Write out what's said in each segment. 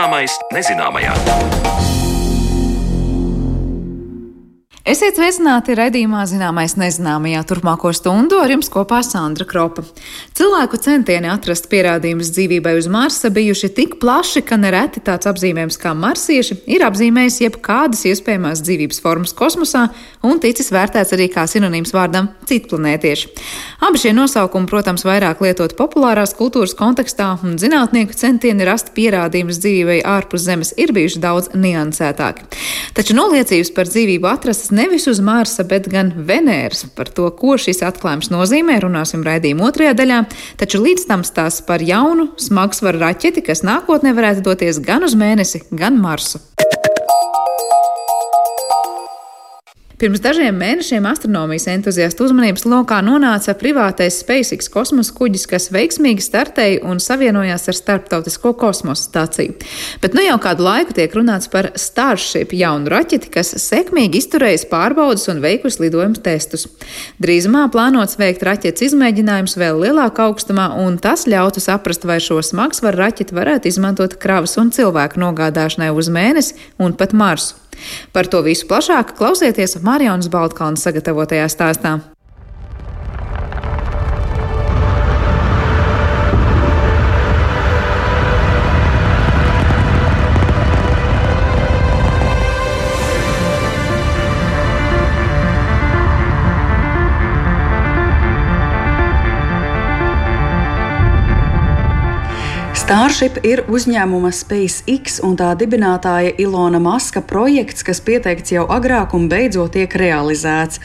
Zināmais nezināmajā. Esiet sveicināti raidījumā Zināmais nezināmajā turpmāko stundu ar jums kopā Sandra Kropa. Cilvēku centieni atrast pierādījumus dzīvībai uz Marsa bijuši tik plaši, ka nereti tāds apzīmējums kā marsieši ir apzīmējis jebkādas iespējamās dzīvības formas kosmosā un ticis vērtēts arī kā sinonīms vārdam citplanētieši. Abi šie nosaukumi, protams, vairāk lietot populārās kultūras kontekstā, un zinātnieku centieni rast pierādījumus dzīvībai ārpus Zemes ir bijuši daudz niansētāki. Taču noliecības par dzīvību atrastas nevis uz Marsa, bet gan Venēras. Par to, ko šis atklājums nozīmē, runāsim raidījuma otrajā daļā. Taču līdz tam stāsts par jaunu smagsvaru raķeti, kas nākotnē varētu doties gan uz mēnesi, gan Marsu. Pirms dažiem mēnešiem astronomijas entuziastu uzmanības lokā nonāca privātais SpaceX kosmosa kuģis, kas veiksmīgi startēja un savienojās ar starptautisko kosmosa stāciju. Bet nu jau kādu laiku tiek runāts par Starship jaunu raķeti, kas sekmīgi izturējas pārbaudas un veikusi lidojumu testus. Drīzumā plānots veikt raķetes izmēģinājumus vēl lielākā augstumā, un tas ļautu saprast, vai šo smagsvaru raķeti varētu izmantot kravas un cilvēku nogādāšanai uz mēnesi un pat Marsu. Par to visu plašāk klausieties Marijas Baltkalnas sagatavotajā stāstā. Starship ir uzņēmuma SpaceX un tā dibinātāja Ilona Maska projekts, kas pieteikts jau agrāk un beidzot tiek realizēts.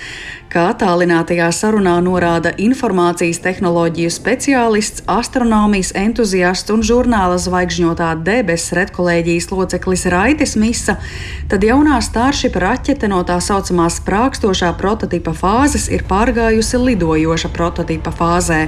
Kā attālinātajā sarunā norāda informācijas tehnoloģiju speciālists, astronomijas entuziasts un žurnāla zvaigžņotā debesu redkolēģijas loceklis Raitis Misa, tad jaunā Starship raķete no tā saucamā sprākstošā prototipa fāzes ir pārgājusi lidojoša prototipa fāzē.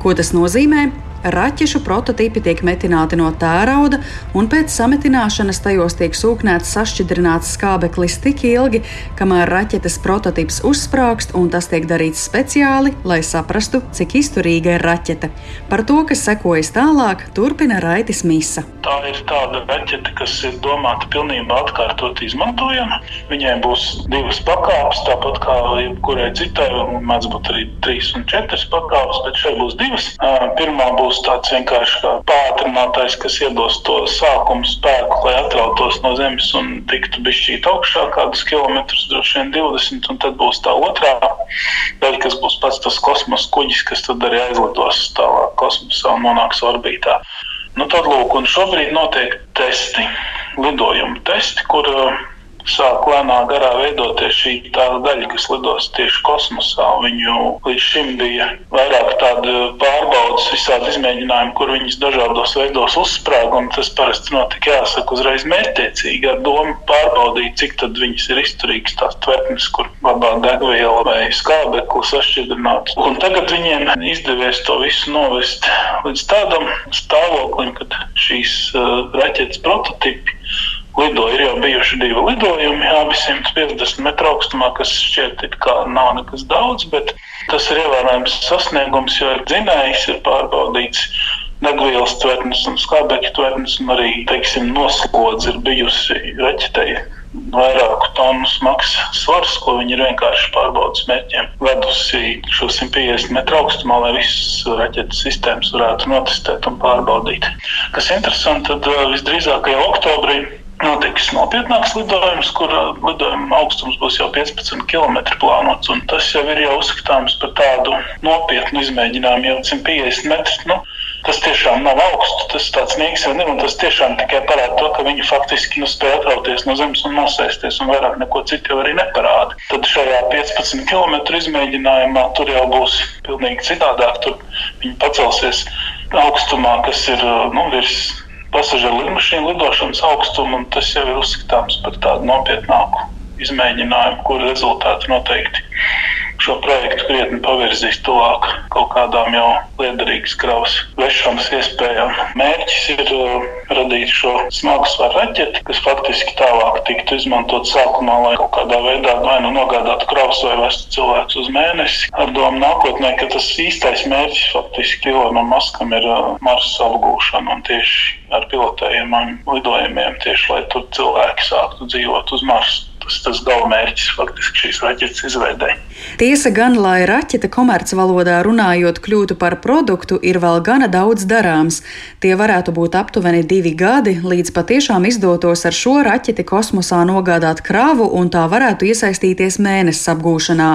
Ko tas nozīmē? Raķešu prototipi tiek metināti no tērauda, un pēc sametināšanas tajos tiek sūknēts sašķidrināts skābeklis tik ilgi, kamēr raķetes prototips uzsprāgst, un tas tiek darīts speciāli, lai saprastu, cik izturīga ir raķete. Par to, kas sekojas tālāk, turpina Raitis Misa. Tā ir tāda raķete, kas ir domāta pilnībā atkārtot izmantojama. Viņai būs divas pakāpes, tāpat kā jebkurai citai, mēdz būt arī trīs un četras pakāpes, bet šeit būs divas. Pirmā būs būs tāds vienkārši kā pātrinātājs, kas iedos to sākuma spēku, lai atrautos no zemes un tiktu bišķīt augšā kādus kilometrus, droši vien 20, un tad būs tā otrā daļa, kas būs pats tas kosmosa kuģis, kas tad arī aizlidos tālāk kosmosā un nonāks orbītā. Nu, tad, lūk, un šobrīd notiek testi, lidojumu testi, kur sāk lēnā garā veidoties šī daļa, kas lidos tieši kosmosā. Viņu līdz šim bija vairāk tādu pārbaudas, visādi izmēģinājumi, kur viņas dažādos veidos uzsprāga. Tas parasti notika jāsaka uzreiz mērķtiecīgi ar domu pārbaudīt, cik tad viņas ir izturīgas tās tvertnes, kur labā degviela vai skābekli sašķidrināts. Un tagad viņiem izdevies to visu novest līdz tādam stāvoklim, kad šīs uh, raķetes prototipi lido. Ir jau bijuši divi lidojumi, abi 150 metru augstumā, kas šķiet, ka nav nekas daudz, bet tas ir ievērojams sasniegums, jo ir dzinējs, ir pārbaudīts degvielas tvertnes un skābekļa tvertnes, un arī, teiksim, noslodze ir bijusi raķetei vairāku tonu smags svars, ko viņi ir vienkārši pārbaudas mērķiem vedusi šo 150 metru augstumā, lai visas raķetes sistēmas varētu notestēt un pārbaudīt. Kas interesanti, tad uh, visdrīzākajā oktobrī notiks nopietnāks lidojums, kur uh, lidojuma augstums būs jau 15 km plānots. Tas jau ir jau uzskatāms par tādu nopietnu izmēģinājumu, jau 150 metrus. Nu, tas tiešām nav augsts, tas tāds jau ir, un tas tiešām tikai parāda to, ka viņi faktiski nu, spēj atrauties no zemes un nosēsties, un vairāk neko citu jau arī neparāda. Tad šajā 15 km izmēģinājumā tur jau būs pilnīgi citādāk. Tur viņi pacelsies augstumā, kas ir uh, nu, virs pasažieru lidmašīnu lidošanas augstumu, un tas jau ir uzskatāms par tādu nopietnāku izmēģinājumu, kuru rezultāti noteikti šo projektu krietni pavirzīs tuvāk kaut kādām jau liederīgas kravas vešanas iespējām. Mērķis ir uh, radīt šo smagsvaru raķeti, kas faktiski tālāk tiktu izmantot sākumā, lai kaut kādā veidā vai nu nogādātu kravas vai vestu cilvēkus uz mēnesi. Ar domu nākotnē, ka tas īstais mērķis faktiski Ilonam Maskam ir uh, Marsa apgūšana un tieši ar pilotējumiem lidojumiem, tieši lai tur cilvēki sāktu dzīvot uz Marsa tas, tas galamērķis faktiski šīs raķetes izveidē. Tiesa gan, lai raķete komercvalodā runājot kļūtu par produktu, ir vēl gana daudz darāms. Tie varētu būt aptuveni divi gadi, līdz patiešām izdotos ar šo raķeti kosmosā nogādāt kravu un tā varētu iesaistīties mēnesis apgūšanā.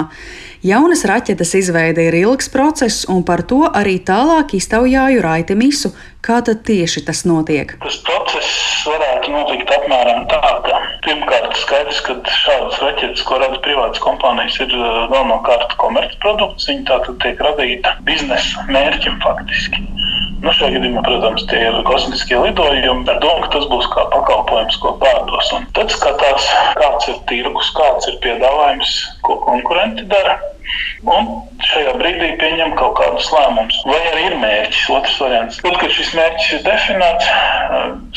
Jaunas raķetes izveide ir ilgs process, un par to arī tālāk iztaujāju Raiti Misu, kā tad tieši tas notiek. Tas process varētu notikt apmēram tā, ka pirmkārt skaidrs, ka šādas raķetes, ko rada privātas kompānijas, ir galvenokārt komercprodukts. Viņi tātad tiek radīta biznesa mērķim faktiski. Nu, šajā gadījumā, protams, tie ir kosmiskie lidojumi, ar domu, ka tas būs kā pakalpojums, ko pārdos. Un tad skatās, kāds ir tirgus, kāds ir piedāvājums, ko konkurenti dara. Un šajā brīdī pieņem kaut kādus lēmumus. Vai arī ir mērķis, otrs variants. Tad, kad šis mērķis ir definēts,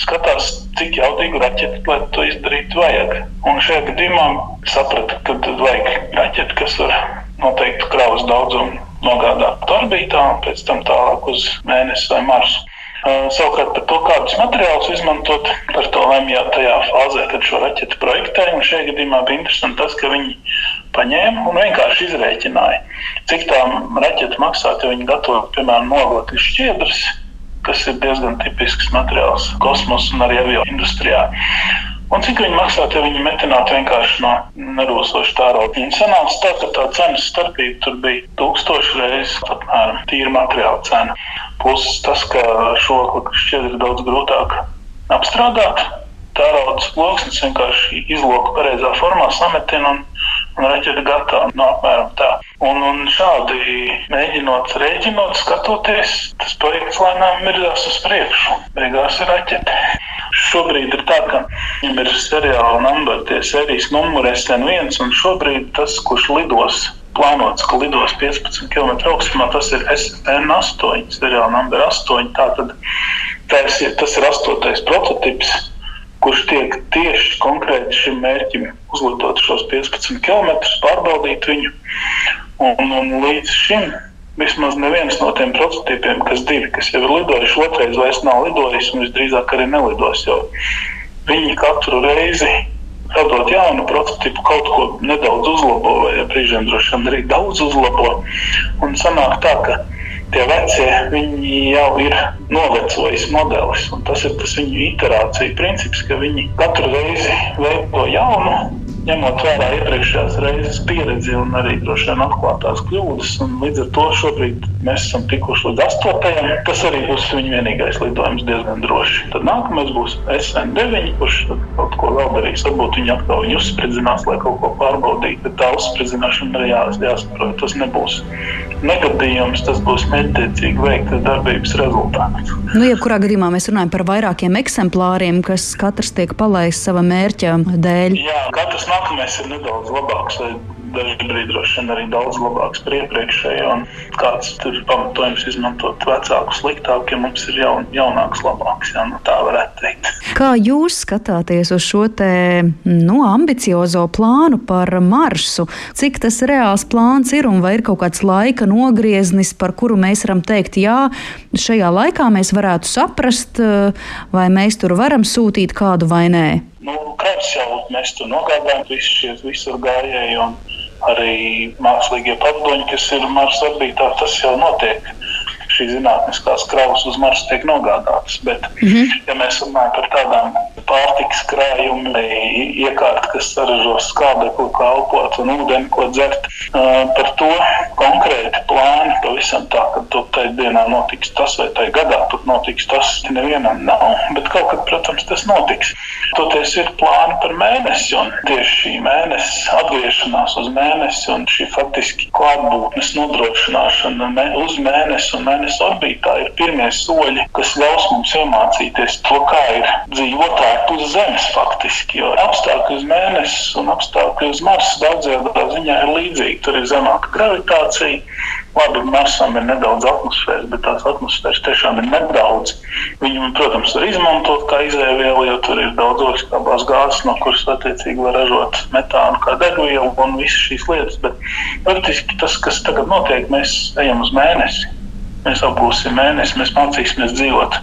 skatās, cik jaudīgu raķeti, lai to izdarītu, vajag. Un šajā gadījumā saprata, ka vajag raķeti, kas var noteiktu kravas daudzumu nogādāt orbītā un pēc tam tālāk uz mēnesi vai marsu. Savukārt par to, kādus materiālus izmantot, par to lemjā tajā fāzē, kad šo raķetu projektēja. Šajā gadījumā bija interesanti tas, ka viņi paņēma un vienkārši izrēķināja, cik tā raķeta maksātu, ja viņi gatavo, piemēram, noglekļu šķiedras, kas ir diezgan tipisks materiāls kosmosa un arī avio industrijā. Un cik viņi maksātu, ja viņi metinātu vienkārši no nerūsoša tārauda? Un sanāca tā, ka tā cenas starpība tur bija tūkstoši reizes apmēram tīra materiāla cena. Plus tas, ka šo šķiet ir daudz grūtāk apstrādāt. Tēraudas lokus vienkārši izloku pareizā formā, sametina un, un raķeita gatava. No, nu, apmēram tā. Un, un šādi mēģinot, rēķinot, skatoties, tas projekts lēnām virzās uz priekšu. Beigās ir raķete. Šobrīd ir tā, ka viņam ir seriāla numuri, tie sērijas numuri SN1, un šobrīd tas, kurš lidos plānots, ka lidos 15 km augstumā, tas ir SN8, seriāla numur 8. Tātad tas ir, tas ir astotais prototyps, kurš tiek tieši konkrēti šim mērķim uzlidot šos 15 km, pārbaudīt viņu. Un, un līdz šim vismaz neviens no tiem prototypiem, kas divi, kas jau ir lidojuši, otrais vairs nav lidojis un visdrīzāk arī nelidos. Viņi katru reizi radot jaunu prototipu, kaut ko nedaudz uzlabo, vai brīžiem droši vien arī daudz uzlabo. Un sanāk tā, ka tie vecie jau ir novecojis modelis. Tas ir tas viņu iterācija princips, ka viņi katru reizi veido jaunu ņemot vērā iepriekšējās reizes pieredzi un arī droši vien atklātās kļūdas. Līdz ar to šobrīd mēs esam tikuši līdz astotajam. Tas arī būs viņa vienīgais lidojums diezgan droši. Tad nākamais būs SN9, kurš kaut ko vēl darīs. Varbūt viņi atkal viņu uzspridzinās, lai kaut ko pārbaudītu. Bet tā uzspridzināšana arī jās, jāsaprot. Tas nebūs negadījums, tas būs mērķtiecīgi veikta darbības rezultāts. Nu, jebkurā gadījumā mēs runājam par vairākiem eksemplāriem, kas katrs tiek palaists sava mērķa dēļ. Jā, katrs nākamais ir nedaudz labāks. Daži brīdi droši vien arī daudz labāks par iepriekšējo. Kāds ir pamatojums izmantot vecāku sliktāku, ja mums ir jaun, jaunāks, labāks. Jā, nu tā varētu teikt. Kā jūs skatāties uz šo te, nu, ambiciozo plānu par marsu? Cik tas reāls plāns ir un vai ir kaut kāds laika nogrieznis, par kuru mēs varam teikt, jā, šajā laikā mēs varētu saprast, vai mēs tur varam sūtīt kādu vai nē? Nu, jau mēs tur nogādājam, visi šie visur gājēji un arī mākslīgie pavadoņi, kas ir Marsa orbītā, tas jau notiek šīs zinātniskās kravas uz Marsa tiek nogādātas. Bet, mm -hmm. ja mēs runājam par tādām pārtikas krājumiem, iekārtu, kas saražo skābekli, kā elpot un ūdeni, ko dzert, par to konkrēti plāni pavisam tā, ka tur tajā dienā notiks tas vai tajā gadā tur notiks tas, nevienam nav. Bet kaut kad, protams, tas notiks. Toties ir plāni par mēnesi, un tieši šī mēnesis atgriešanās uz mēnesi un šī faktiski klātbūtnes nodrošināšana uz mēnesi un mēnesi orbītā ir pirmie soļi, kas ļaus mums iemācīties to, kā ir dzīvot ārpus Zemes faktiski. Jo apstākļi uz Mēnesi un apstākļi uz Marsa daudzajā ziņā ir līdzīgi. Tur ir zemāka gravitācija. Labi, Marsam ir nedaudz atmosfēras, bet tās atmosfēras tiešām ir nedaudz. Viņu, protams, var izmantot kā izēvielu, jo tur ir daudz oglekļa gāzes, no kuras attiecīgi var ražot metānu kā degvielu un visas šīs lietas. Bet faktiski tas, kas tagad notiek, mēs ejam uz Mēnesi. Mēs apgūsim Mēnesi, mēs mācīsimies dzīvot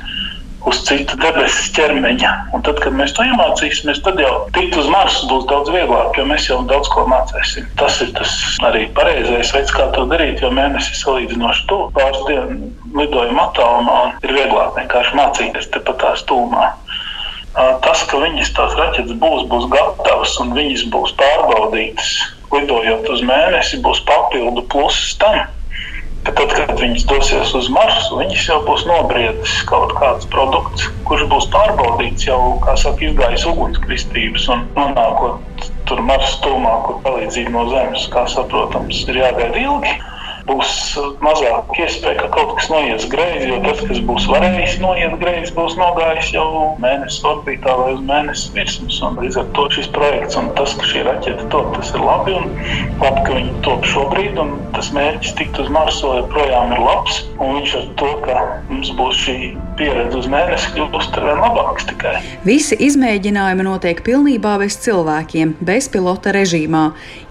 uz cita debesu ķermeņa. Un tad, kad mēs to iemācīsimies, tad jau tikt uz Marsu būs daudz vieglāk, jo mēs jau daudz ko mācīsim. Tas ir tas arī pareizais veids, kā to darīt, jo mēnesis salīdzinoši tuvu pāris dienu lidojuma attālumā ir vieglāk vienkārši mācīties tepat tās tūmā. Tas, ka viņas tās raķetes būs, būs gatavas un viņas būs pārbaudītas, lidojot uz mēnesi, būs papildu pluss tam ka tad, kad viņas dosies uz Marsu, viņas jau būs nobriedis kaut kāds produkts, kurš būs pārbaudīts jau, kā saka, izgājis ugunskristības un nonākot tur Marsa tūmā, kur palīdzība no Zemes, kā saprotams, ir jāgaida ilgi būs mazāk iespēja, ka kaut kas noies greizi, jo tas, kas būs varējis noiet greizi, būs nogājis jau mēnesis orbītā vai uz mēnesis virsmas. Un līdz ar to šis projekts un tas, ka šī raķete top, tas ir labi. Un labi, ka viņi top šobrīd, un tas mērķis tikt uz Marsu joprojām ir labs. Un viņš ar to, ka mums būs šī pieredze uz mēnesi, kļūst ar vien labāks tikai. Visi izmēģinājumi notiek pilnībā bez cilvēkiem, bezpilota režīmā.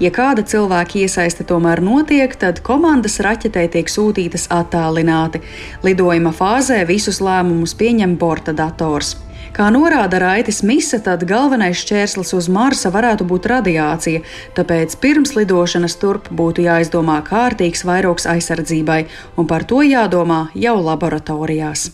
Ja kāda cilvēka iesaiste tomēr notiek, tad komanda komandas raķetei tiek sūtītas attālināti. Lidojuma fāzē visus lēmumus pieņem borta dators. Kā norāda Raitis Misa, tad galvenais šķērslis uz Marsa varētu būt radiācija, tāpēc pirms lidošanas turp būtu jāizdomā kārtīgs vairogs aizsardzībai, un par to jādomā jau laboratorijās.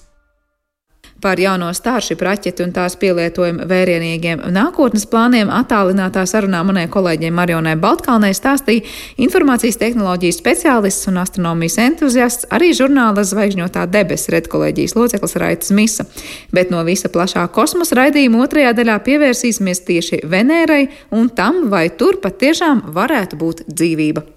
Par jauno Starship raķeti un tās pielietojumu vērienīgiem nākotnes plāniem attālinātā sarunā manai kolēģei Marionai Baltkalnei stāstīja informācijas tehnoloģijas speciālists un astronomijas entuziasts, arī žurnāla zvaigžņotā debesu redkolēģijas loceklis Raitas Misa. Bet no visa plašā kosmosa raidījuma otrajā daļā pievērsīsimies tieši Venērai un tam, vai tur patiešām varētu būt dzīvība.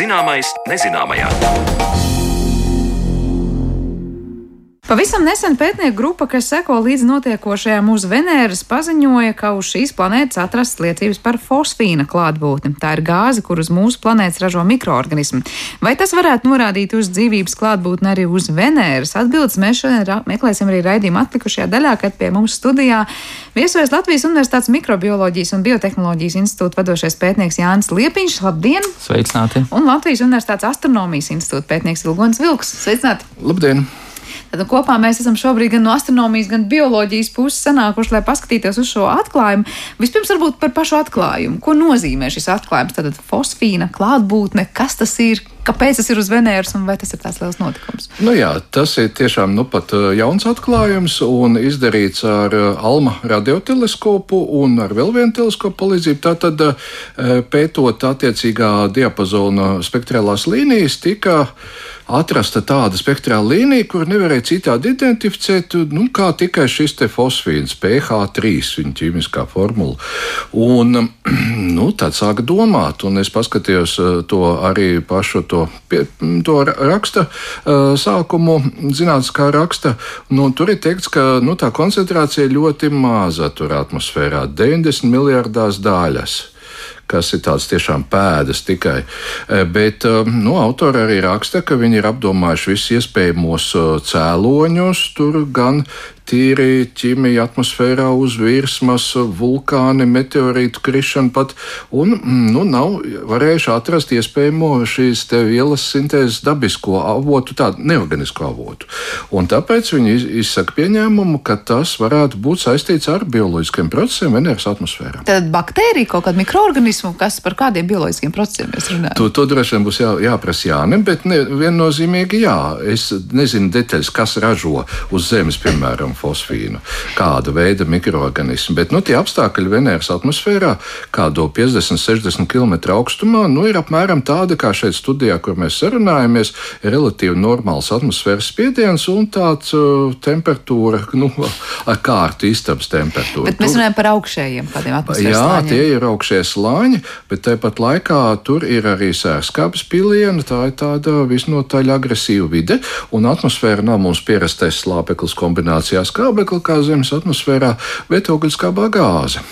Zināmais nezināmajā. Pavisam nesen pētnieku grupa, kas seko līdz notiekošajam uz Venēras, paziņoja, ka uz šīs planētas atrastas liecības par fosfīna klātbūtni. Tā ir gāze, kur uz mūsu planētas ražo mikroorganismi. Vai tas varētu norādīt uz dzīvības klātbūtni arī uz Venēras? Atbildes mēs šodien meklēsim arī raidījuma atlikušajā daļā, kad pie mums studijā viesojas Latvijas Universitātes mikrobioloģijas un biotehnoloģijas institūta vadošais pētnieks Jānis Liepiņš. Labdien! Sveicināti! Un Latvijas Universitātes astronomijas institūta pētnieks Vilgons Vilks. Sveicināti! Labdien! Tad kopā mēs esam šobrīd gan no astronomijas, gan bioloģijas puses sanākuši, lai paskatītos uz šo atklājumu. Vispirms varbūt par pašu atklājumu. Ko nozīmē šis atklājums? Tad fosfīna klātbūtne, kas tas ir, kāpēc tas ir uz Venēras un vai tas ir tāds liels notikums? Nu jā, tas ir tiešām nu pat uh, jauns atklājums un izdarīts ar uh, Alma radioteleskopu un ar vēl vienu teleskopu palīdzību. Tātad uh, pētot attiecīgā diapazona spektrālās līnijas tika atrasta tāda spektrāla līnija, kur nevarēja citādi identificēt, nu, kā tikai šis fosfīns, pH3, viņa ķīmiskā formula. Un, nu, tad sāka domāt, un es paskatījos eh, to arī pašu to, to raksta eh, sākumu, zinātniskā raksta. Nu, tur ir teikts, ka nu, tā koncentrācija ļoti maza tur atmosfērā - 90 miljardās daļas kas ir tāds tiešām pēdas tikai. E, bet e, nu, autori arī raksta, ka viņi ir apdomājuši visus iespējamos e, cēloņus, tur gan tīri ķīmija atmosfērā uz virsmas, vulkāni, meteorītu krišana pat, un nu, nav varējuši atrast iespējamo šīs vielas sintēzes dabisko avotu, tādu neorganisko avotu. Un tāpēc viņi izsaka pieņēmumu, ka tas varētu būt saistīts ar bioloģiskiem procesiem Venēras atmosfērā. Tad baktērija, kaut kāda mikroorganisma, kas par kādiem bioloģiskiem procesiem mēs runājam? To, to droši vien būs jā, jāprasa Jāne, bet ne, viennozīmīgi jā. Es nezinu detaļas, kas ražo uz Zemes, piemēram, fosfīnu, kāda veida mikroorganismi. Bet nu, tie apstākļi Venēras atmosfērā, kādo 50, 60 km augstumā, nu, ir apmēram tāda, kā šeit studijā, kur mēs sarunājamies, relatīvi normāls atmosfēras spiediens un tāds uh, temperatūra, nu, ar kārtu istabas temperatūra. Bet mēs runājam par augšējiem kādiem atmosfēras Jā, slāņiem. tie ir augšie slāņi, bet tāpat laikā tur ir arī sērskāpes piliena. Tā ir tāda visnotaļ agresīva vide, un atmosfēra nav mums pierastais slāpeklis kombinācijā skābekli kā Zemes atmosfērā, bet ogliskābā gāze.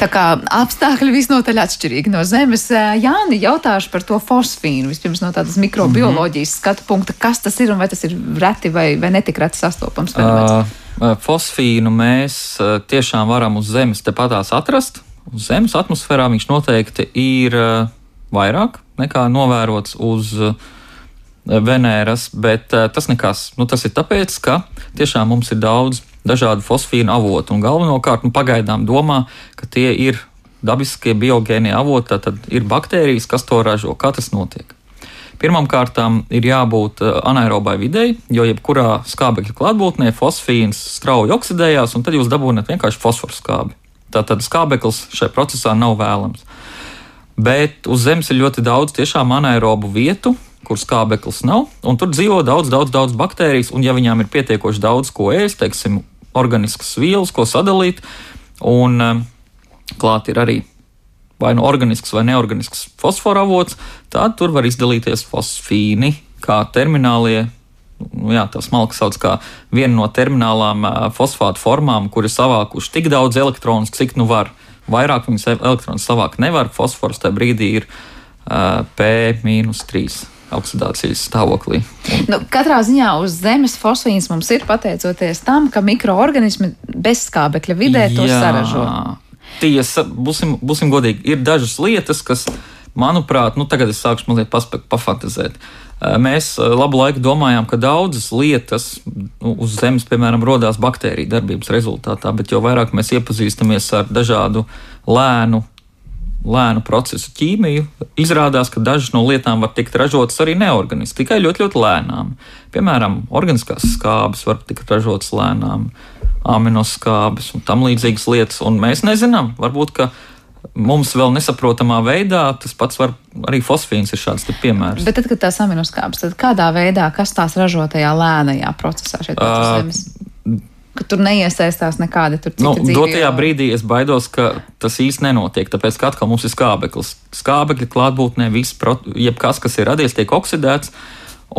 Tā kā apstākļi visnotaļ atšķirīgi no Zemes. Jāni, jautāšu par to fosfīnu. Vispirms no tādas mikrobioloģijas mm -hmm. skatu punkta, kas tas ir un vai tas ir reti vai, vai netik reti sastopams fenomens. Uh, fosfīnu mēs tiešām varam uz Zemes tepatās atrast. Uz Zemes atmosfērā viņš noteikti ir vairāk nekā novērots uz Venēras, bet tas nekas. Nu, tas ir tāpēc, ka tiešām mums ir daudz dažādu fosfīnu avotu. Un galvenokārt, nu, pagaidām domā, ka tie ir dabiskie biogēnie avoti, tad ir baktērijas, kas to ražo. Kā tas notiek? Pirmkārt, ir jābūt anaerobai videi, jo jebkurā skābekļa klātbūtnē fosfīns strauji oksidējās, un tad jūs dabūjat vienkārši fosforu skābi. Tātad skābeklis šajā procesā nav vēlams. Bet uz Zemes ir ļoti daudz tiešām anaerobu vietu, kur skābeklis nav, un tur dzīvo daudz, daudz, daudz baktērijas, un ja viņām ir pietiekoši daudz ko ēst, teiksim, organiskas vielas, ko sadalīt, un um, klāt ir arī vai nu organisks vai neorganisks fosfora avots, tad tur var izdalīties fosfīni, kā terminālie. Nu, jā, tā smalka sauc par vienu no terminālām uh, fosfātu formām, kur ir savākuši tik daudz elektronus, cik nu var. Vairāk viņas elektronus savākt nevar. Fosfors tajā brīdī ir uh, P-3 oksidācijas stāvoklī. Nu, katrā ziņā uz Zemes fosfīns mums ir pateicoties tam, ka mikroorganismi bez skābekļa vidē to Jā, saražo. Tiesa, būsim, būsim godīgi, ir dažas lietas, kas, manuprāt, nu tagad es sākšu mazliet paspēt, pafantazēt. Mēs labu laiku domājām, ka daudzas lietas nu, uz Zemes, piemēram, radās baktēriju darbības rezultātā, bet jo vairāk mēs iepazīstamies ar dažādu lēnu lēnu procesu ķīmiju, izrādās, ka dažas no lietām var tikt ražotas arī neorganiski, tikai ļoti, ļoti lēnām. Piemēram, organiskās skābes var tikt ražotas lēnām, aminoskābes un tam līdzīgas lietas, un mēs nezinām, varbūt, ka mums vēl nesaprotamā veidā tas pats var arī fosfīns ir šāds piemērs. Bet tad, kad tās aminoskābes, tad kādā veidā, kas tās ražo tajā lēnajā procesā šeit uh, Zemes? Ka tur neiesaistās nekāda tur cita nu, dzīve. Dotajā brīdī es baidos, ka tas īsti nenotiek, tāpēc, ka atkal mums ir skābeklis. Skābekļa klātbūtnē viss, jebkas, kas ir radies, tiek oksidēts.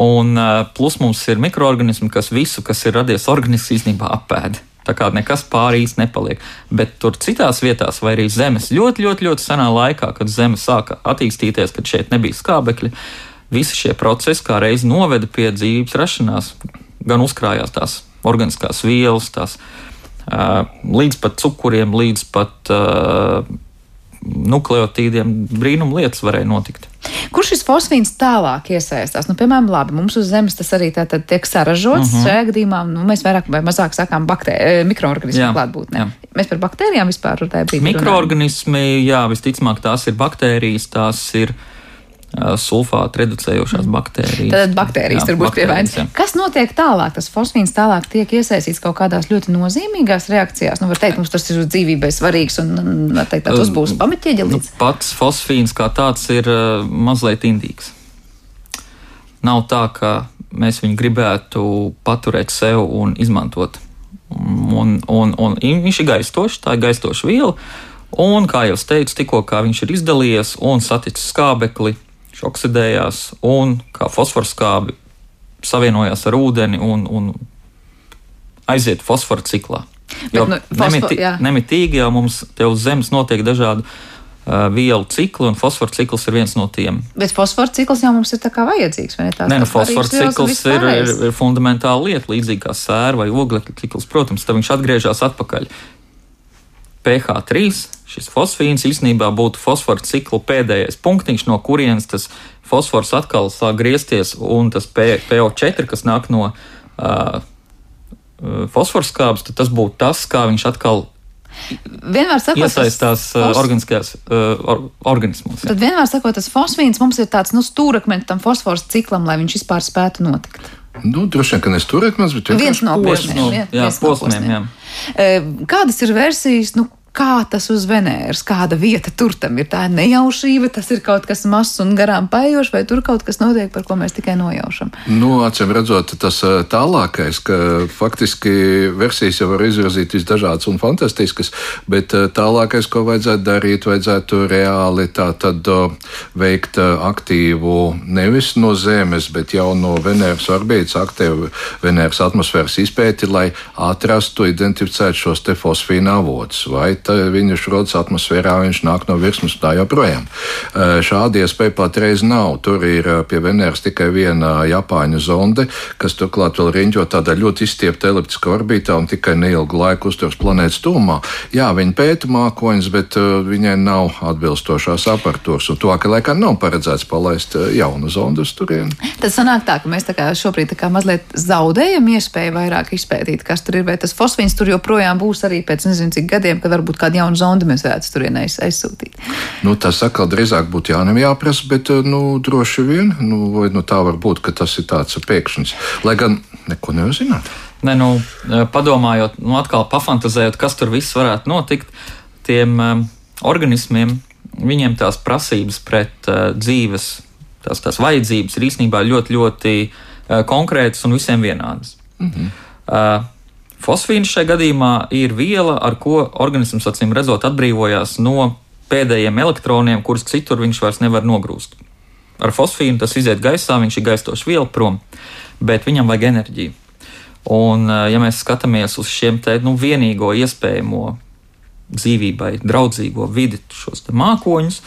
Un plus mums ir mikroorganismi, kas visu, kas ir radies organisks, īstenībā apēda. Tā kā nekas pāri īsti nepaliek. Bet tur citās vietās, vai arī zemes ļoti, ļoti, ļoti senā laikā, kad zeme sāka attīstīties, kad šeit nebija skābekļa, visi šie procesi kā reiz noveda pie dzīvības rašanās, gan uzkrājās tās organiskās vielas, tās, līdz pat cukuriem, līdz pat nukleotīdiem. Brīnum lietas varēja notikt. Kur šis fosfīns tālāk iesaistās? Nu, piemēram, labi, mums uz Zemes tas arī tiek saražots. Uh -huh. Šajā gadījumā nu, mēs vairāk vai mazāk sakām mikroorganismu klātbūtnē. Mēs par baktērijām vispār runājam. Mikroorganismi, jā, visticamāk, tās ir baktērijas, tās ir uh, sulfātu reducējošās baktērijas. Tad baktērijas jā, tur būs pie vainas. Kas notiek tālāk? Tas fosfīns tālāk tiek iesaistīts kaut kādās ļoti nozīmīgās reakcijās. Nu, var teikt, mums tas ir dzīvībai svarīgs un, var teikt, tas būs pamatieģelīts. Nu, pats fosfīns kā tāds ir mazliet indīgs. Nav tā, ka mēs viņu gribētu paturēt sev un izmantot. Un, un, un viņš ir gaistošs, tā ir gaistoša viela. Un, kā jau teicu, tikko viņš ir izdalījies un saticis skābekli, viņš oksidējās un kā fosforskābi savienojās ar ūdeni un, un aiziet fosforu ciklā. Jo Bet, nu, nemiti, nemitīgi jau mums te uz Zemes notiek dažādi uh, vielu cikli, un fosforu cikls ir viens no tiem. Bet fosforu cikls jau mums ir tā kā vajadzīgs, ne? Tās, Nē, nu, fosforu cikls ir, ir, ir fundamentāla lieta, līdzīgi kā sēra vai oglekļa cikls. Protams, tad viņš atgriežas atpakaļ. pH 3 šis fosfīns īstenībā būtu fosforu ciklu pēdējais punktiņš, no kurienes tas fosfors atkal sāk griezties, un tas PO4, kas nāk no uh, fosforu skābes, tad tas būtu tas, kā viņš atkal vienmēr sakot, iesaistās fos... organiskajās uh, or, organismos. Jā. Tad vienmēr sakot, tas fosfīns mums ir tāds nu, stūrakmenis tam fosforu ciklam, lai viņš vispār spētu notikt. Nu, droši vien, ka nes turēkmens, bet viens no posmiem. posmiem. Jā, no posmiem, jā. E, Kādas ir versijas? Nu, Kā tas uz Venēras, kāda vieta tur tam ir? Tā ir nejaušība, tas ir kaut kas mazs un garām pajošs, vai tur kaut kas notiek, par ko mēs tikai nojaušam. Nu, acīm redzot, tas ā, tālākais, ka faktiski versijas jau var izvirzīt visdažādas un fantastiskas, bet ā, tālākais, ko vajadzētu darīt, vajadzētu reāli tā tad ā, veikt aktīvu nevis no Zemes, bet jau no Venēras orbītas aktīvu Venēras atmosfēras izpēti, lai atrastu, identificētu šos te fosfīna avotus. Vai viņš rodas atmosfērā, viņš nāk no virsmas tā joprojām. Ā, Šāda iespēja patreiz nav. Tur ir ā, pie Venēras tikai viena Japāņu zonde, kas turklāt vēl riņķo tādā ļoti izstiepta eliptiskā orbītā un tikai neilgu laiku uzturs planētas tūmā. Jā, viņa pēta mākoņus, bet viņai nav atbilstošās aparatūras, un tuvākajā laikā nav paredzēts palaist jaunu zondu uz turieni. Tad sanāk tā, ka mēs tā kā šobrīd tā kā mazliet zaudējam iespēju vairāk izpētīt, kas tur ir, vai tas fosfīns tur joprojām būs arī pēc nezinu cik gadiem, kad varbūt kādu jaunu zondu mēs varētu turienē aiz- aizsūtīt. Nu, tas atkal drīzāk būtu jāņem jāprasa, bet uh, nu, droši vien nu, vai, nu, tā var būt, ka tas ir tāds pēkšņs. Lai gan neko nevar zināt. Ne, nu, padomājot, nu, atkal pafantazējot, kas tur viss varētu notikt, tiem um, organismiem, viņiem tās prasības pret uh, dzīves, tās, tās vajadzības ir īstenībā ļoti, ļoti uh, konkrētas un visiem vienādas. Mm -hmm. uh, Fosfīns šajā gadījumā ir viela, ar ko organisms acīm redzot atbrīvojās no pēdējiem elektroniem, kurus citur viņš vairs nevar nogrūst. Ar fosfīnu tas iziet gaisā, viņš ir gaistoša viela prom, bet viņam vajag enerģiju. Un, eh, ja mēs skatāmies uz šiem te nu, vienīgo iespējamo dzīvībai draudzīgo vidi, šos mākoņus,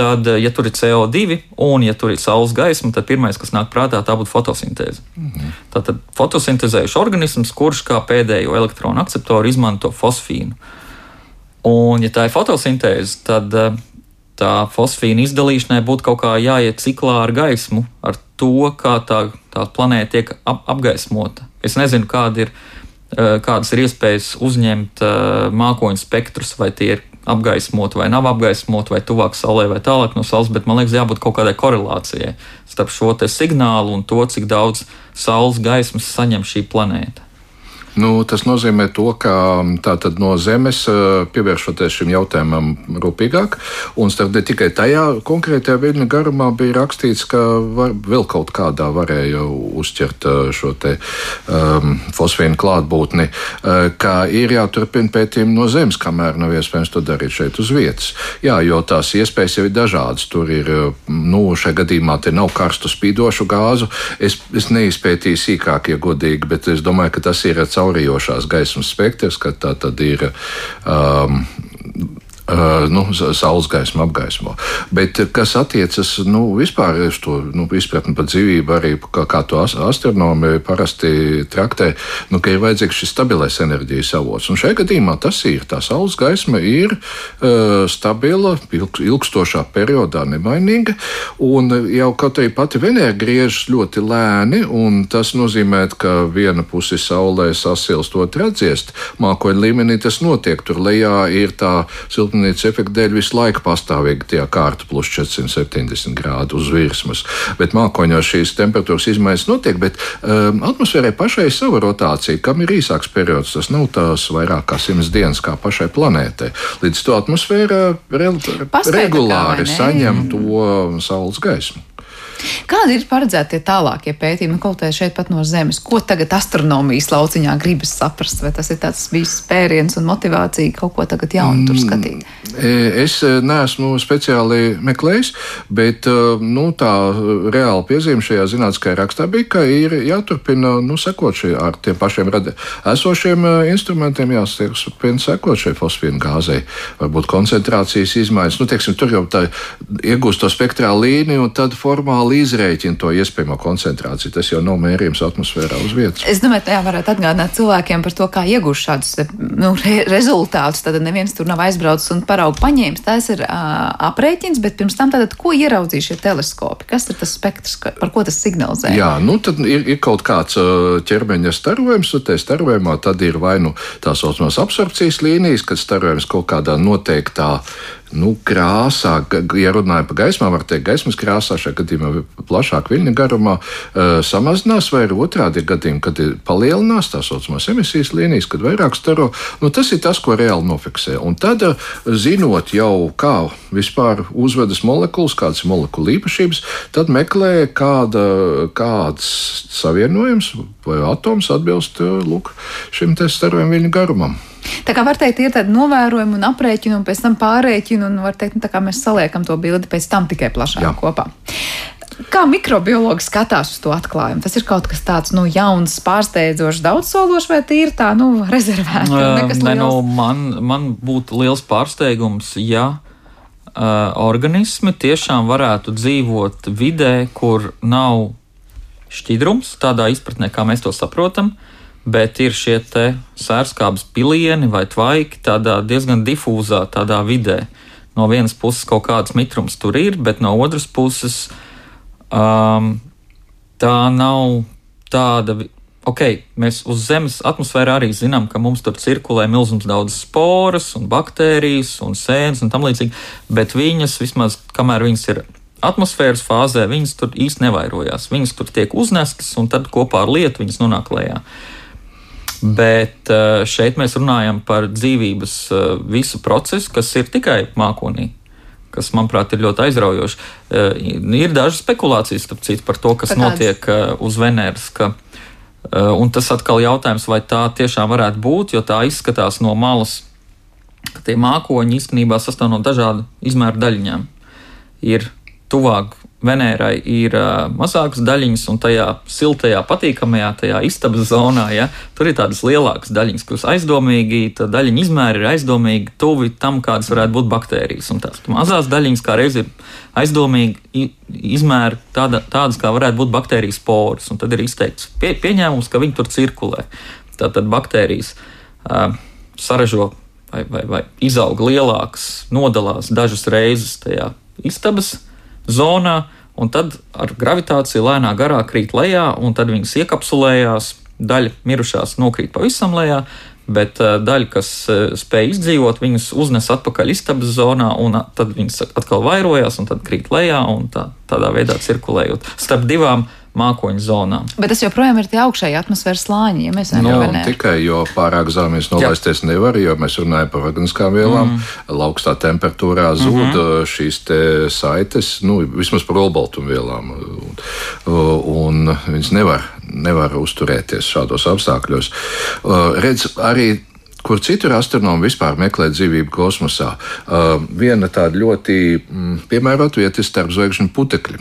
tad, eh, ja tur ir CO2 un ja tur ir saules gaisma, tad pirmais, kas nāk prātā, tā būtu fotosintēze. Mhm. Tātad fotosintēzējuši organisms, kurš kā pēdējo elektronu akceptoru izmanto fosfīnu. Un, ja tā ir fotosintēze, tad eh, tā fosfīna izdalīšanai būtu kaut kā jāiet ciklā ar gaismu, ar to, kā tā, tā planēta tiek ap, apgaismota. Es nezinu, kāda ir, eh, kādas ir iespējas uzņemt eh, mākoņu spektrus, vai tie ir apgaismoti vai nav apgaismoti, vai tuvāk saulē vai tālāk no saules, bet man liekas, jābūt kaut kādai korelācijai starp šo signālu un to, cik daudz saules gaismas saņem šī planēta. Nu, tas nozīmē, to, ka tātad, no Zemes eh, pievēršoties šim jautājumam rūpīgāk, un starp ne tikai tajā konkrētajā viļņa garumā bija rakstīts, ka var, vēl kaut kādā varēja uzķert eh, šo te, um, fosfīnu klātbūtni, uh, ka ir jāturpina pētījumi no Zemes, kamēr nav iespējams to darīt šeit uz vietas. Jā, jo tās iespējas jau ir dažādas. Tur ir, uh, nu, šajā gadījumā te nav karstu spīdošu gāzu. Es, es neizpētīju sīkāk, ja godīgi, bet es domāju, ka tas ir caurījošās gaismas spektrs, ka tā tad ir. Um, nu, saules gaisma apgaismo. Bet, kas attiecas nu, vispār uz to nu, izpratni par dzīvību, arī kā, kā to as- astronomi parasti traktē, nu, ka ir vajadzīgs šis stabilais enerģijas avots. Un šajā gadījumā tas ir. Tā saules gaisma ir uh, stabila, ilg, ilgstošā periodā nemainīga, un jau kaut arī pati Venēra griežas ļoti lēni, un tas nozīmē, ka viena puse saulē sasilst, otra atdziest. Mākoņu līmenī tas notiek. Tur lejā ir tā siltumnīca efekta dēļ visu laiku pastāvīgi tie kārta plus 470 grādi uz virsmas. Bet mākoņos šīs temperatūras izmaiņas notiek, bet um, atmosfērai pašai ir sava rotācija, kam ir īsāks periods. Tas nav tās vairāk kā simts dienas kā pašai planētai. Līdz to atmosfēra re, regulāri saņem to saules gaismu. Kādi ir paredzēti tie tālākie pētījumi, kaut kā šeit pat no Zemes? Ko tagad astronomijas lauciņā gribas saprast? Vai tas ir tāds bijis spēriens un motivācija kaut ko tagad jaunu tur skatīt? E, Es e, neesmu speciāli meklējis, bet e, nu, tā reāla piezīme šajā zinātniskajā rakstā bija, ka ir jāturpina nu, sekot šie, ar tiem pašiem radi, esošiem instrumentiem, jāturpina sekot šai fosfīnu gāzei. Varbūt koncentrācijas izmaiņas, nu, teiksim, tur jau tā iegūst to spektrālu līniju un tad formāli izrēķina to iespējamo koncentrāciju. Tas jau nav mērījums atmosfērā uz vietas. Es domāju, tā varētu atgādināt cilvēkiem par to, kā iegūst šādus nu, re rezultātus. Tad neviens tur nav aizbraucis un paraugu paņēmis. Tas ir uh, aprēķins, bet pirms tam tātad, ko ieraudzīja šie teleskopi? Kas ir tas spektrs, par ko tas signalizē? Jā, nu tad ir, ir kaut kāds ķermeņa starojums, un tajā starojumā tad ir vai nu tā saucamās absorpcijas līnijas, kad starojums kaut kādā noteiktā nu, krāsā, ja runājam par gaismām, var teikt, gaismas krāsā šajā gadījumā plašāk viļņa garumā uh, samazinās, vai ir otrādi gadījumi, kad ir palielinās tā saucamās emisijas līnijas, kad vairāk staro. Nu, tas ir tas, ko reāli nofiksē. Un tad, uh, zinot jau, kā vispār uzvedas molekulas, kādas ir molekulu īpašības, tad meklē, kāda, kāds savienojums vai atoms atbilst uh, lūk, šim te starojuma viļņu garumam. Tā kā var teikt, ir tāda novērojuma un aprēķina, un pēc tam pārēķina, un var teikt, nu, tā kā mēs saliekam to bildi pēc tam tikai plašāk Jā. kopā. Kā mikrobiologi skatās uz to atklājumu? Tas ir kaut kas tāds nu, jauns, pārsteidzošs, daudzsološs, vai tīri tā, nu, rezervēts? Uh, ne, nu, man, man būtu liels pārsteigums, ja uh, organismi tiešām varētu dzīvot vidē, kur nav šķidrums, tādā izpratnē, kā mēs to saprotam. Uh, bet ir šie sērskābes pilieni vai tvaiki tādā diezgan difūzā tādā vidē. No vienas puses kaut kāds mitrums tur ir, bet no otras puses um, tā nav tāda. Ok, mēs uz Zemes atmosfērā arī zinām, ka mums tur cirkulē milzums daudz sporas, un baktērijas un sēnes un tam līdzīgi, bet viņas vismaz, kamēr viņas ir atmosfēras fāzē, viņas tur īsti nevairojās. Viņas tur tiek uznestas, un tad kopā ar lietu viņas nonāk lejā. Uh, Bet eh, šeit mēs runājam par dzīvības eh, visu procesu, kas ir tikai mākonī. Kas, manuprāt, ir ļoti aizraujoši. Eh, ir dažas spekulācijas citu, par to, kas notiek uz Venēras. Ka, un tas atkal jautājums, vai tā tiešām varētu būt, jo tā izskatās no malas, ka tie mākoņi īstenībā sastāv no dažādu izmēru daļiņām. Ir tuvāk Venērai ir uh, mazākas daļiņas, un tajā siltajā, patīkamajā, tajā istabas zonā, ja, tur ir tādas lielākas daļiņas, kuras aizdomīgi, tā daļiņa izmēri ir aizdomīgi tuvi tam, kādas varētu būt baktērijas. Un tās mazās daļiņas kā reiz ir aizdomīgi izmēri tāda, tādas, kā varētu būt baktērijas poras, un tad ir izteikts pie, pieņēmums, ka viņi tur cirkulē. Tātad baktērijas uh, saražo vai, vai, vai izaug lielākas, nodalās dažas reizes tajā istabas zonā, un tad ar gravitāciju lēnā garā krīt lejā, un tad viņas iekapsulējās. Daļa mirušās nokrīt pavisam lejā, bet uh, daļa, kas uh, spēja izdzīvot, viņas uznes atpakaļ istabas zonā, un tad viņas atkal vairojās, un tad krīt lejā, un tā, tādā veidā cirkulējot starp divām uh, mākoņu zonām. Bet tas joprojām ir tie augšēji atmosfēras slāņi, ja mēs no, nu, tikai jo pārāk zemes nolaisties Jā. nevar, jo mēs runājam par organiskām vielām. Mm. Augstā temperatūrā zūd mm -hmm. šīs saites, nu, vismaz par olbaltumvielām, un, un viņas nevar, nevar uzturēties šādos apstākļos. Redz, arī kur citur astronomi vispār meklē dzīvību kosmosā. Viena tāda ļoti mm, piemērota vieta ir starp zvaigžņu putekļi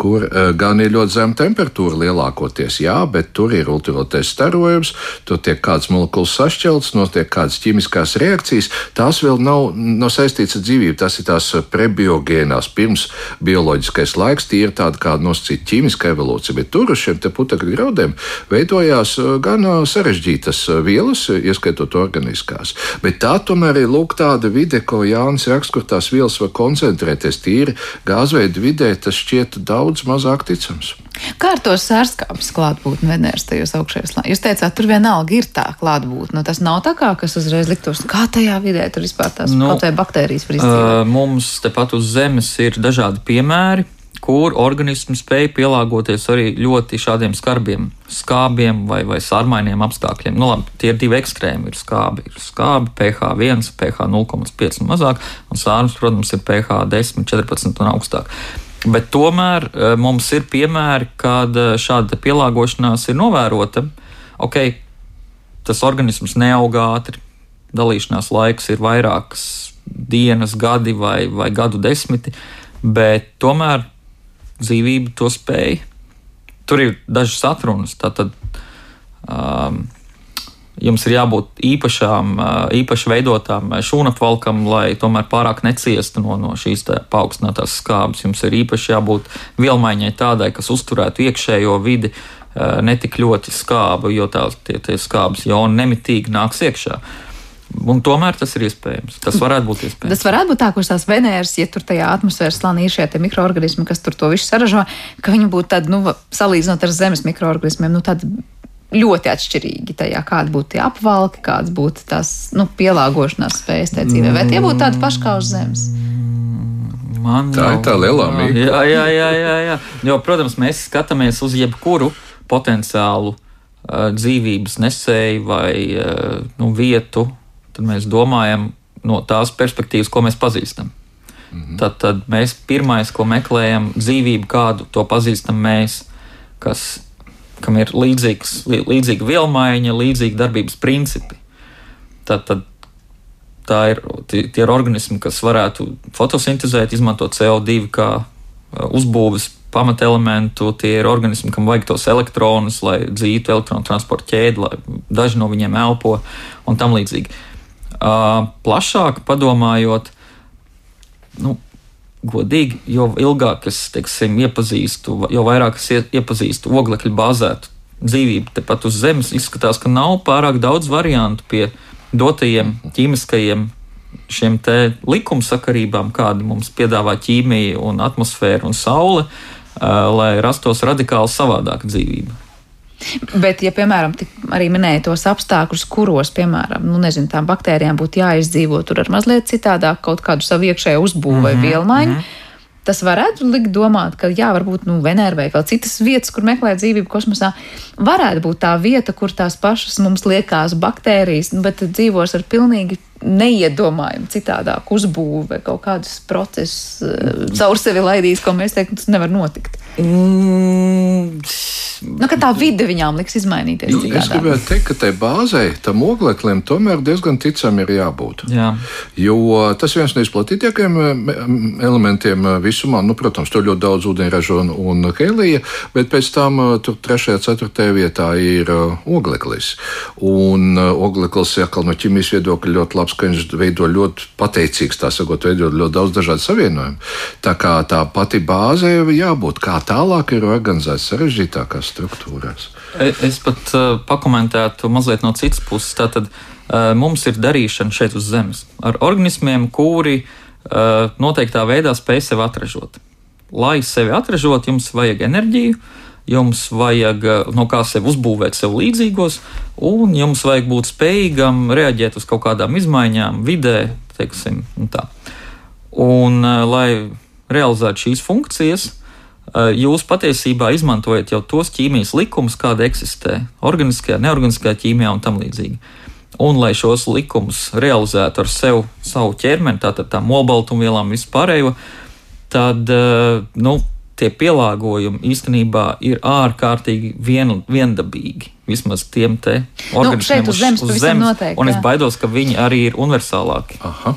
kur uh, gan ir ļoti zema temperatūra lielākoties, jā, bet tur ir ultravioletēs starojums, tur tiek kāds molekulas sašķelts, notiek kādas ķīmiskās reakcijas. Tās vēl nav, nav saistītas ar dzīvību, tas ir tās prebiogēnās, pirms bioloģiskais laiks, tie ir tāda kā nosacīta ķīmiska evolūcija, bet tur uz šiem putekļu graudiem veidojās eh, gan eh, sarežģītas vielas, ieskaitot organiskās. Bet tā tomēr ir lūk tāda vide, ko Jānis raksta, kur tās vielas var koncentrēties tīri gāzveida vidē, tas šķiet daudz daudz mazāk ticams. Kā ar to sērskāpes klātbūtni Venēras tajos augšējos slāņos? Jūs teicāt, tur vienalga ir tā klātbūtne. Nu, tas nav tā kā, kas uzreiz liktos, kā tajā vidē tur vispār tās nu, kaut vai baktērijas var izdzīvot. Uh, mums tepat uz Zemes ir dažādi piemēri kur organisms spēja pielāgoties arī ļoti šādiem skarbiem skābiem vai, vai sārmainiem apstākļiem. Nu, labi, tie ir divi ekstrēmi. Ir skābi, ir skābi pH 1, pH 0,5 un mazāk, un sārums, protams, ir pH 10, 14 un augstāk. Bet tomēr eh, mums ir piemēri, kad eh, šāda pielāgošanās ir novērota. Ok, tas organisms neaug ātri, dalīšanās laiks ir vairākas dienas, gadi vai, vai gadu desmiti, bet tomēr dzīvība to spēja. Tur ir dažas atrunas. Tātad, um, jums ir jābūt īpašām, īpaši veidotām šūnapvalkam, lai tomēr pārāk neciestu no, no šīs paaugstinātās skābes. Jums ir īpaši jābūt vielmaiņai tādai, kas uzturētu iekšējo vidi ne tik ļoti skābu, jo tā, tie, tie skābes joni nemitīgi nāks iekšā. Un tomēr tas ir iespējams. Tas varētu būt iespējams. Tas varētu būt tā, ka tās Venēras, ja tur tajā atmosfēras slānī ir šie mikroorganismi, kas tur to visu saražo, ka viņi būtu tādi, nu, salīdzinot ar Zemes mikroorganismiem, nu, tādi ļoti atšķirīgi tajā, kāda būtu tie apvalki, kādas būtu tās nu, pielāgošanās spējas tajā dzīvē. Vai tie būtu tādi paši kā uz zemes? Man tā jau, ir tā lielā mīkla. Jā, jā, jā, jā, jā. Jo, protams, mēs skatāmies uz jebkuru potenciālu uh, dzīvības nesēju vai uh, nu, vietu, tad mēs domājam no tās perspektīvas, ko mēs pazīstam. Mm -hmm. tad, tad mēs pirmais, ko meklējam, dzīvību, kādu to pazīstam mēs, kas kam ir līdzīgs, līdzīga vielmaiņa, līdzīga darbības principi. Tad, tad tā ir, tie, tie ir organismi, kas varētu fotosintēzēt, izmantot CO2 kā uh, uzbūves pamatelementu. Tie ir organismi, kam vajag tos elektronus, lai dzīvotu elektronu transporta ķēdi, lai daži no viņiem elpo un tam līdzīgi. Uh, plašāk padomājot, nu, godīgi, jo ilgāk es teiksim, iepazīstu, jo vairāk es iepazīstu oglekļa bāzētu dzīvību tepat uz Zemes, izskatās, ka nav pārāk daudz variantu pie dotajiem ķīmiskajiem šiem likumsakarībām, kādi mums piedāvā ķīmija, un atmosfēra un saule, lai rastos radikāli savādāka dzīvība. Bet, ja, piemēram, arī minēja tos apstākļus, kuros, piemēram, nu, nezinu, tām baktērijām būtu jāizdzīvo tur ar mazliet citādāk kaut kādu savu iekšējo uzbūvi vai mm -hmm. vielmaiņu, mm -hmm. Tas varētu likt domāt, ka, jā, varbūt nu, Venēra vai vēl citas vietas, kur meklēt dzīvību kosmosā, varētu būt tā vieta, kur tās pašas mums liekas baktērijas, nu, bet dzīvos ar pilnīgi neiedomājumu citādāku uzbūvi vai kaut kādus procesus uh, caur sevi laidīs, ko mēs teiktu, tas nevar notikt. Mm. Nu, tā vide viņām liks izmainīties. Nu, es gribētu teikt, ka tai bāzei, tam ogleklim, tomēr diezgan ticam ir jābūt. Jā. Jo tas viens no izplatītākajiem elementiem visumā, nu, protams, tur ļoti daudz ūdeņraža un, un helija, bet pēc tam tur trešajā, ceturtajā vietā ir ogleklis. Un ogleklis, atkal no ķīmijas viedokļa ļoti labs, ka viņš veido ļoti pateicīgs, tā sakot, veido ļoti daudz dažādu savienojumu. Tā kā tā pati bāze jābūt kā tālāk ir organizēts sarežģītākās struktūrās. E, es pat uh, pakomentētu mazliet no citas puses. Tātad uh, mums ir darīšana šeit uz Zemes ar organismiem, kuri uh, noteiktā veidā spēj sevi atražot. Lai sevi atražot, jums vajag enerģiju, jums vajag no kā sevi uzbūvēt sev līdzīgos, un jums vajag būt spējīgam reaģēt uz kaut kādām izmaiņām vidē, teiksim, un tā. Un, lai realizētu šīs funkcijas, jūs patiesībā izmantojat jau tos ķīmijas likumus, kāda eksistē organiskajā, neorganiskajā ķīmijā un tam līdzīgi. Un, lai šos likumus realizētu ar sev, savu ķermeni, tātad tā molbaltumvielām vispārējo, tad eh, nu, tie pielāgojumi īstenībā ir ārkārtīgi vien, viendabīgi. Vismaz tiem te organismiem nu, uz, uz zemes. Uz zemes noteikti, un es baidos, ka viņi arī ir universālāki. Aha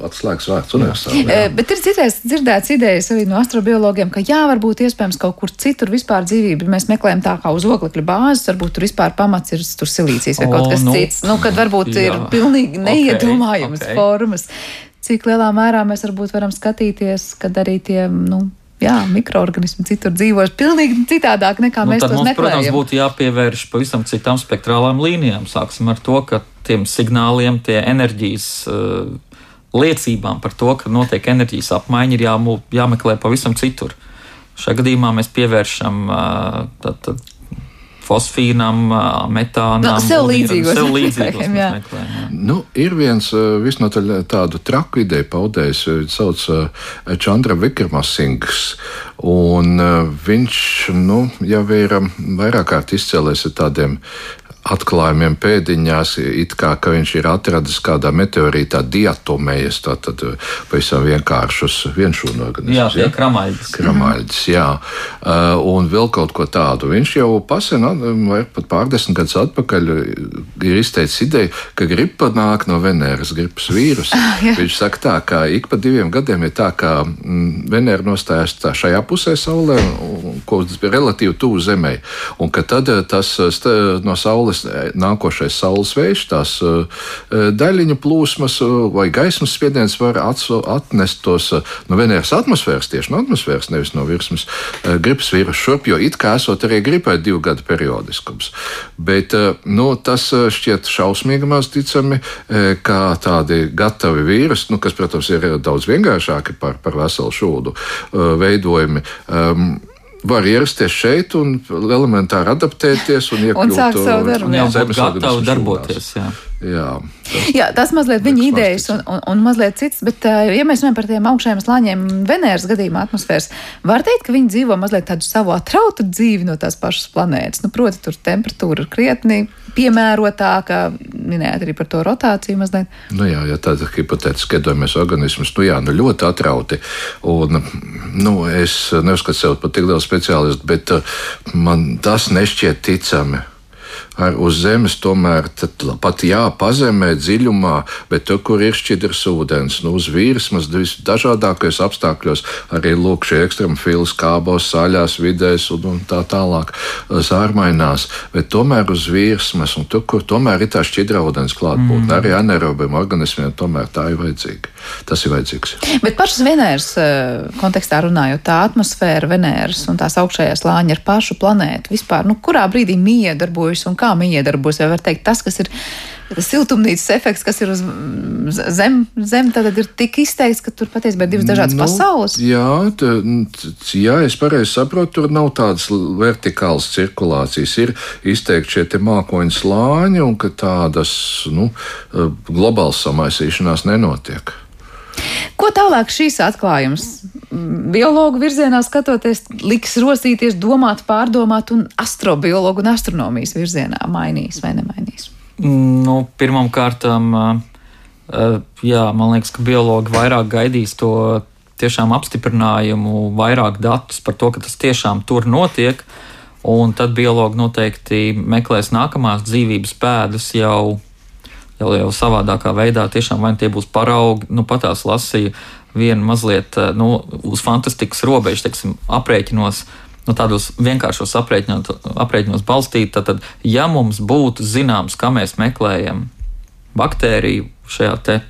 atslēgas vārds universāli. Bet ir citreiz dzirdēts idejas arī no astrobiologiem, ka jā, varbūt iespējams kaut kur citur vispār dzīvību mēs meklējam tā kā uz oglekļa bāzes, varbūt tur vispār pamats ir tur silīcijas vai o, kaut kas nu, cits. Nu, kad varbūt jā. ir pilnīgi neiedomājams okay, okay. formas. Cik lielā mērā mēs varbūt varam skatīties, kad arī tie, nu, jā, mikroorganismi citur dzīvojas pilnīgi citādāk nekā nu, mēs to meklējam. Protams, būtu jāpievērš pavisam citām spektrālām līnijām. Sāksim ar to, ka tiem signāliem, tie enerģijas uh, liecībām par to, ka notiek enerģijas apmaiņa, ir jāmū, jāmeklē pavisam citur. Šajā gadījumā mēs pievēršam tad, tad, fosfīnam, metānam, no, sev līdzīgos. Sev līdzīgos meklējam, jā. nu, ir viens visnotaļ tādu traku ideju paudējs, viņš sauc Čandra Vikramasings, un viņš, nu, jau ir vairāk kārt izcēlēs ar tādiem atklājumiem pēdiņās, it kā viņš ir atradis kādā meteorītā diatomējas, tātad uh, pavisam vienkāršus vienšūnu organismus. Jā, tie ja? kramaļģis. Kramaļģis, jā. Uh, un vēl kaut ko tādu. Viņš jau pasen, vai pat pārdesmit gadus atpakaļ ir izteicis ideju, ka gripa nāk no Venēras gripas vīrusa. Ah, viņš saka tā, ka ik pa diviem gadiem ir tā, ka mm, Venēra nostājas tā šajā pusē saulē, ko tas bija relatīvi tuvu Zemē, un ka tad tas no saules saules, e, nākošais saules vējš, tās e, e, daļiņu plūsmas vai gaismas spiediens var atnest tos no Venēras atmosfēras, tieši no atmosfēras, nevis no virsmas, gripas vīrusu šurp, jo it kā esot arī gripai divu gadu periodiskums. Bet nu, tas šķiet šausmīgi maz ticami, kā tādi gatavi vīrusi, nu, kas, protams, ir daudz vienkāršāki par, par veselu šūdu veidojumi. Um, var ierasties šeit un elementāri adaptēties un iekļūt un sākt savu darbu. Jā, būt gatavi darboties. Jā. Jā, tas, Jā, tas mazliet viņa idejas un, un, un mazliet cits, bet, ja mēs runājam par tiem augšējiem slāņiem Venēras gadījumā atmosfēras, var teikt, ka viņi dzīvo mazliet tādu savu atrautu dzīvi no tās pašas planētas. Nu, proti, tur temperatūra ir krietni piemērotāka, minējāt arī par to rotāciju mazliet. Nu jā, ja tāda hipotētiski iedomājamies organismus, nu jā, nu ļoti atrauti. Un, nu, es neuzskatu sev par tik lielu speciālistu, bet man tas nešķiet ticami uz zemes tomēr pat jā, pazemē, dziļumā, bet tur, kur ir šķidrs ūdens, nu, uz virsmas, visdažādākajos apstākļos, arī lūk, šie ekstremfili skābos, saļās vidēs un, un tā tālāk sārmainās, bet tomēr uz virsmas, un tur, kur tomēr ir tā šķidra ūdens klātbūtne, mm. arī anaerobiem organismiem, tomēr tā ir vajadzīga. Tas ir vajadzīgs. Bet pašas Venēras eh, kontekstā runājot, tā atmosfēra Venēras un tās augšējās lāņa ar pašu planētu vispār, nu, kurā brīdī mija darbojas un kā mija darbojas, vai var teikt tas, kas ir tas siltumnīcas efekts, kas ir uz zem, zem tad ir tik izteikts, ka tur patiesībā ir divas dažādas nu, pasaules. Jā, tā, jā, es pareizi saprotu, tur nav tādas vertikālas cirkulācijas. Ir izteikti šie mākoņu slāņi, un ka tādas nu, eh, globālas samaisīšanās nenotiek. Ko tālāk šīs atklājums biologu virzienā skatoties, liks rosīties, domāt, pārdomāt, un astrobiologu un astronomijas virzienā mainīs vai nemainīs? Nu, Pirmkārt, jā, man liekas, ka biologi vairāk gaidīs to tiešām apstiprinājumu, vairāk datus par to, ka tas tiešām tur notiek. Un tad biologi noteikti meklēs nākamās dzīvības pēdas jau jau, jau savādākā veidā. Tiešām vai tie būs paraugi, nu patās lasīju vienu mazliet eh, nu, uz fantastikas robežu, teiksim, aprēķinos. Nu, tādos vienkāršos aprēķinos balstīt, tad, ja mums būtu zināms, kā mēs meklējam baktēriju šajā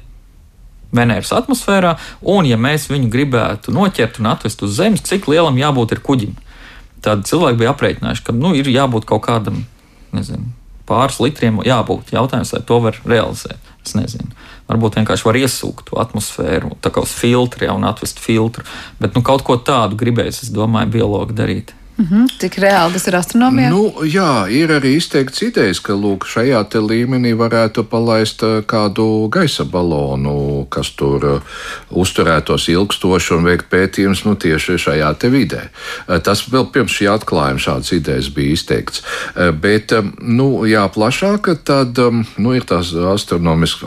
Venēras atmosfērā, un ja mēs viņu gribētu noķert un atvest uz Zemes, cik lielam jābūt kuģim, tad cilvēki bija aprēķinājuši, ka nu, ir jābūt kaut kādam, nezinu, pāris litriem jābūt. Jautājums, vai to var realizēt. Es nezinu. Varbūt vienkārši var iesūkt to atmosfēru, tā kā uz filtru, ja un atvest filtru. Bet nu, kaut ko tādu gribēs, es domāju, biologi darīt. Mm -hmm. Cik reāli tas ir astronomijā? Nu, jā, ir arī izteikts idejas, ka lūk, šajā līmenī varētu palaist kādu gaisa balonu, kas tur uzturētos ilgstoši un veikt pētījumus nu, tieši šajā vidē. Tas vēl pirms šī atklājuma šādas idejas bija izteikts. Bet, nu, jā, plašāk, tad nu, ir tās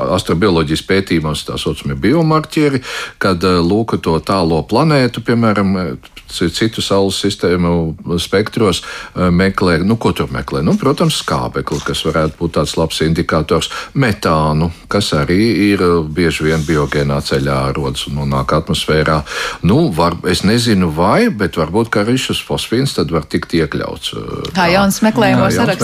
astrobioloģijas pētījumos, tā saucamie biomarķieri, kad lūk, to tālo planētu, piemēram, citu saules sistēmu spektros eh, meklē, nu, ko tur meklē? Nu, protams, skābekli, kas varētu būt tāds labs indikators, metānu, kas arī ir eh, bieži vien biogēnā ceļā rodas un nonāk atmosfērā. Nu, var, es nezinu, vai, bet varbūt kā arī šis fosfīns tad var tikt iekļauts. Eh, kā jauns meklējumu saraksts.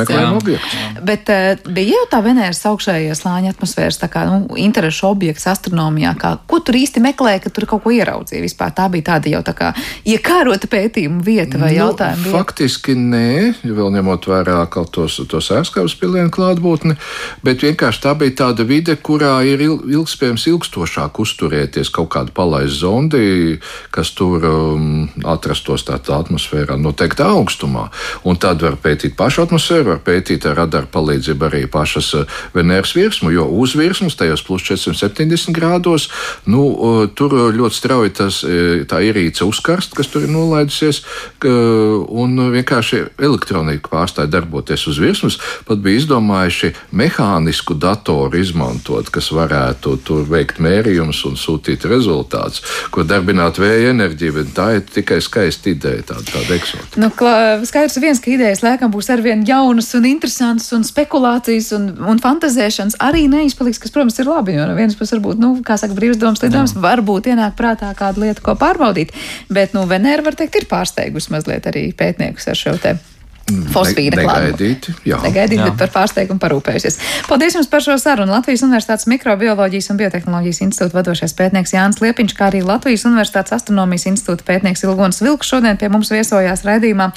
Bet bija jau tā Venēras augšējie slāņa atmosfēras tā kā nu, interešu objekts astronomijā, kā, ko tur īsti meklēja, ka tur kaut ko ieraudzīja vispār. Tā bija tāda jau tā kā iekārta vērota pētījuma vieta vai nu, jautājuma vieta? Faktiski nē, vēl ņemot vērā tos, tos ārskavas pilienu klātbūtni, bet vienkārši tā bija tāda vide, kurā ir ilgspējams ilgstošāk uzturēties kaut kāda palaisa zondi, kas tur um, atrastos tādā atmosfērā noteiktā augstumā. Un tad var pētīt pašu atmosfēru, var pētīt ar radaru palīdzību arī pašas uh, Venēras virsmu, jo uz virsmas tajos plus 470 grādos, nu, uh, tur ļoti strauji tas, uh, tā ierīce uzkarst, kas tur ir nolaidusies, un vienkārši elektronika pārstāja darboties uz virsmas. Pat bija izdomājuši mehānisku datoru izmantot, kas varētu tur veikt mērījumus un sūtīt rezultātus, ko darbināt vēja enerģiju. Bet tā ir tikai skaista ideja, tāda, tāda eksotika. Nu, skaidrs viens, ka idejas lēkam būs arvien jaunas un interesantas, un spekulācijas un, un fantazēšanas arī neizpaliks, kas, protams, ir labi. Jo no vienas puses, varbūt, nu, kā saka, brīvs domas lidojums, varbūt ienāk prātā kāda lieta, ko pārbaudīt. Bet, nu, Venēra var teikt, ir pārsteigusi mazliet arī pētniekus ar šo te. Fosfīra klāta. Negaidīt, bet par pārsteigumu parūpējusies. Paldies jums par šo sarunu. Latvijas Universitātes Mikrobioloģijas un Biotehnoloģijas institūta vadošais pētnieks Jānis Liepiņš, kā arī Latvijas Universitātes Astronomijas institūta pētnieks Ilgons Vilks šodien pie mums viesojās raidījumā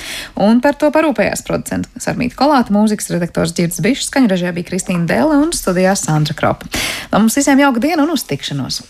un par to parūpējās producents Sarmīta Kolāta, mūzikas redaktors Girds Bišs, skaņu režijā bija Kristīna Dēle un studijās Sandra Kropa. Lai mums visiem jauka diena un uz tikšanos!